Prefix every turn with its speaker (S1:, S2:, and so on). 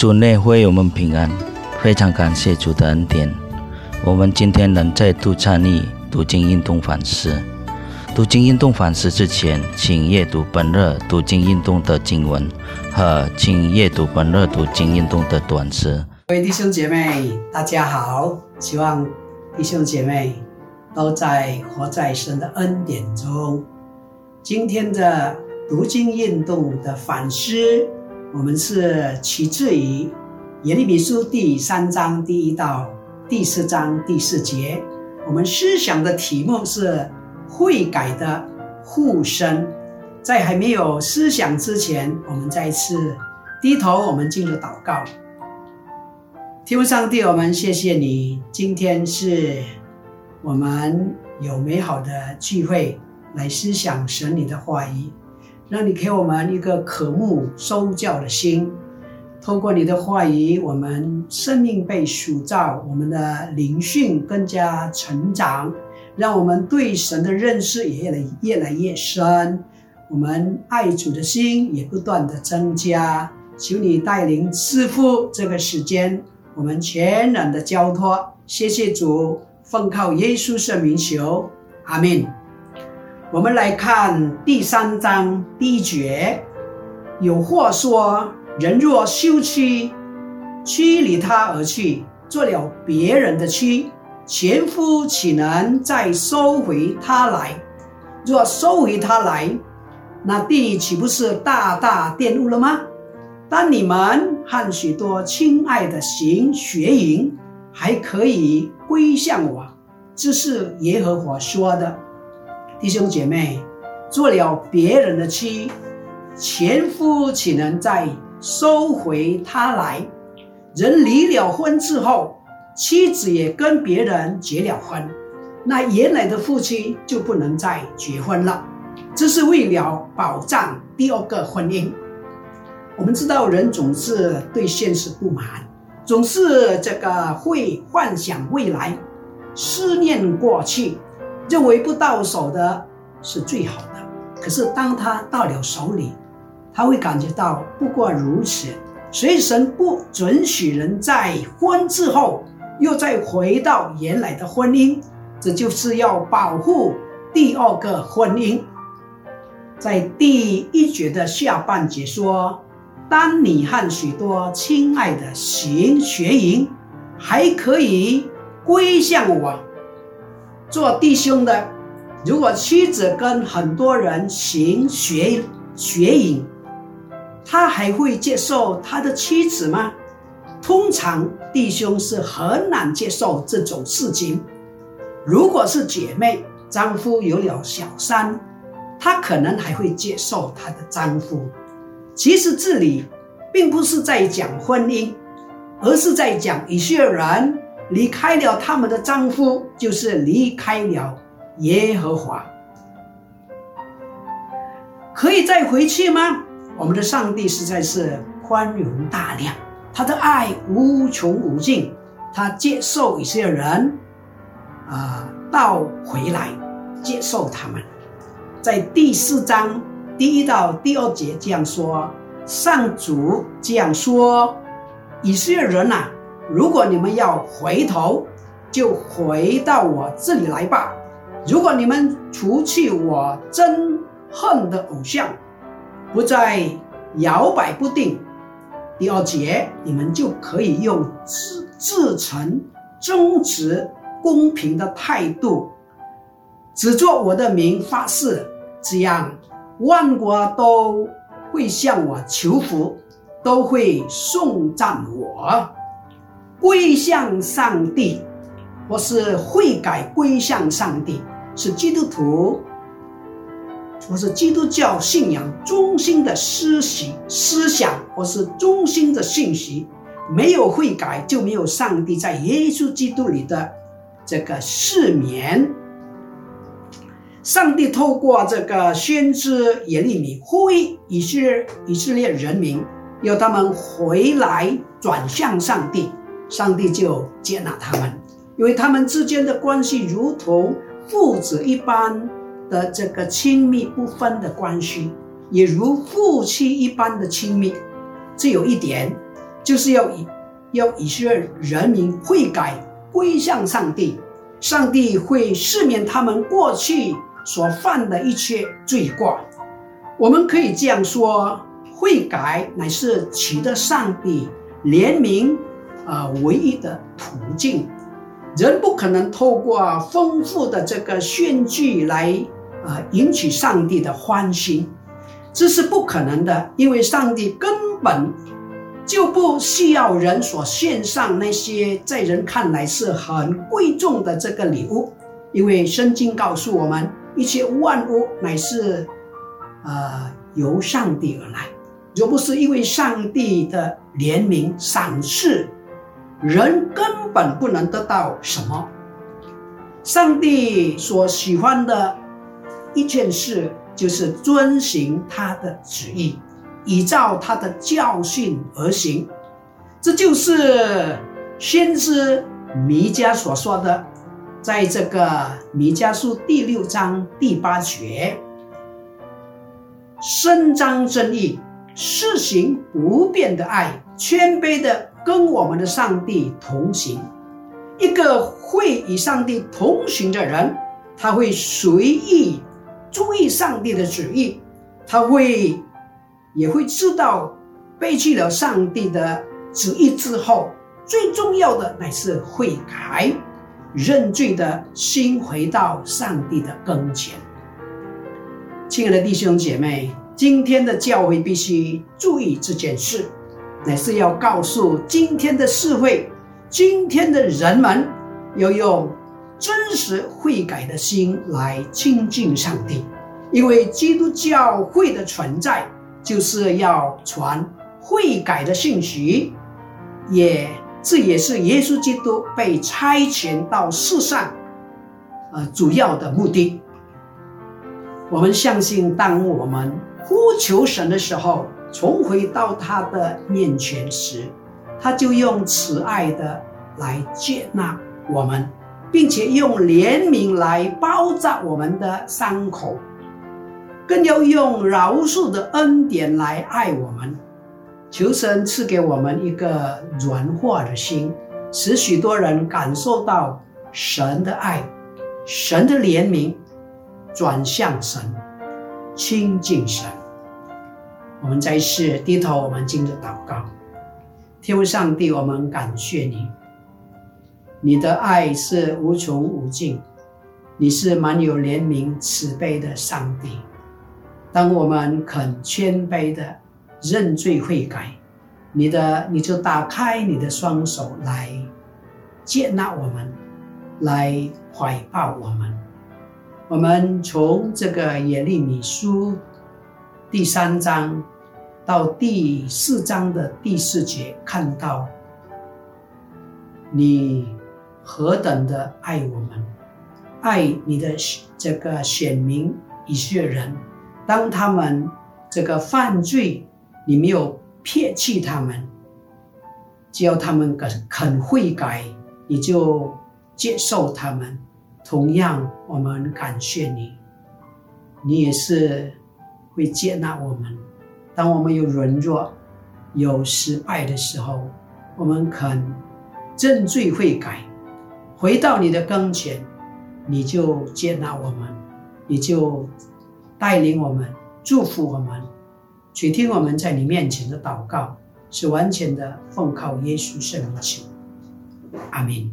S1: 主内会我们平安，非常感谢主的恩典。我们今天能再度参与读经运动反思。读经运动反思之前，请阅读本日读经运动的经文和请阅读本日读经运动的短诗。
S2: 各位弟兄姐妹，大家好！希望弟兄姐妹都在活在神的恩典中。今天的读经运动的反思。我们是取自于耶利米书第三章第一到第四章第四节。我们思想的题目是悔改的护身。在还没有思想之前，我们再次低头，我们进入祷告。天父上帝，我们谢谢你，今天是我们有美好的聚会来思想神你的话语。让你给我们一个渴慕收教的心，透过你的话语，我们生命被塑造，我们的灵性更加成长，让我们对神的认识也越来越来越深，我们爱主的心也不断的增加。求你带领师傅这个时间，我们全然的交托。谢谢主，奉靠耶稣圣名求，阿门。我们来看第三章第一节，有话说：人若休妻，妻离他而去，做了别人的妻，前夫岂能再收回他来？若收回他来，那地岂不是大大玷污了吗？当你们和许多亲爱的行学淫，还可以归向我，这是耶和华说的。弟兄姐妹，做了别人的妻，前夫岂能再收回他来？人离了婚之后，妻子也跟别人结了婚，那原来的夫妻就不能再结婚了。这是为了保障第二个婚姻。我们知道，人总是对现实不满，总是这个会幻想未来，思念过去。认为不到手的是最好的，可是当他到了手里，他会感觉到不过如此。所以神不准许人在婚之后又再回到原来的婚姻，这就是要保护第二个婚姻。在第一节的下半节说：“当你和许多亲爱的行学营，还可以归向我。”做弟兄的，如果妻子跟很多人行学学淫，他还会接受他的妻子吗？通常弟兄是很难接受这种事情。如果是姐妹，丈夫有了小三，她可能还会接受她的丈夫。其实这里并不是在讲婚姻，而是在讲一些人。离开了他们的丈夫，就是离开了耶和华。可以再回去吗？我们的上帝实在是宽容大量，他的爱无穷无尽，他接受一些人啊，倒回来接受他们。在第四章第一到第二节这样说：上主这样说，以色列人呐。如果你们要回头，就回到我这里来吧。如果你们除去我憎恨的偶像，不再摇摆不定，第二节你们就可以用自自诚、忠直、公平的态度，只做我的名发誓，这样万国都会向我求福，都会颂赞我。归向上帝，或是悔改归向上帝，是基督徒或是基督教信仰中心的思想思想，或是中心的信息。没有悔改，就没有上帝在耶稣基督里的这个赦免。上帝透过这个先知耶利米呼吁以色列以色列人民，要他们回来转向上帝。上帝就接纳他们，因为他们之间的关系如同父子一般的这个亲密不分的关系，也如夫妻一般的亲密。只有一点，就是要以要以色列人民悔改归向上帝，上帝会赦免他们过去所犯的一切罪过。我们可以这样说：悔改乃是取得上帝怜悯啊唯一的途径。人不可能透过丰富的这个献祭来啊引起上帝的欢心，这是不可能的，因为上帝根本。就不需要人所献上那些在人看来是很贵重的这个礼物，因为圣经告诉我们，一切万物乃是，呃，由上帝而来。若不是因为上帝的怜悯赏赐，人根本不能得到什么。上帝所喜欢的一件事，就是遵行他的旨意。依照他的教训而行，这就是先知弥迦所说的，在这个弥迦书第六章第八节，伸张正义，施行不变的爱，谦卑的跟我们的上帝同行。一个会与上帝同行的人，他会随意注意上帝的旨意，他会。也会知道，背弃了上帝的旨意之后，最重要的乃是悔改、认罪的心回到上帝的跟前。亲爱的弟兄姐妹，今天的教会必须注意这件事，乃是要告诉今天的社会、今天的人们，要用真实悔改的心来亲近上帝，因为基督教会的存在。就是要传悔改的信息，也这也是耶稣基督被差遣到世上，呃，主要的目的。我们相信，当我们呼求神的时候，重回到他的面前时，他就用慈爱的来接纳我们，并且用怜悯来包扎我们的伤口。更要用饶恕的恩典来爱我们，求神赐给我们一个软化的心，使许多人感受到神的爱、神的怜悯，转向神，亲近神。我们在世低头，我们敬着祷告，天父上帝，我们感谢你，你的爱是无穷无尽，你是满有怜悯慈悲的上帝。当我们肯谦卑的认罪悔改，你的你就打开你的双手来接纳我们，来怀抱我们。我们从这个耶利米书第三章到第四章的第四节看到，你何等的爱我们，爱你的这个选民以色列人。当他们这个犯罪，你没有撇弃他们，只要他们肯肯悔改，你就接受他们。同样，我们感谢你，你也是会接纳我们。当我们有软弱、有失败的时候，我们肯认罪悔改，回到你的跟前，你就接纳我们，你就。带领我们，祝福我们，去听我们在你面前的祷告，是完全的奉靠耶稣圣名求，阿门。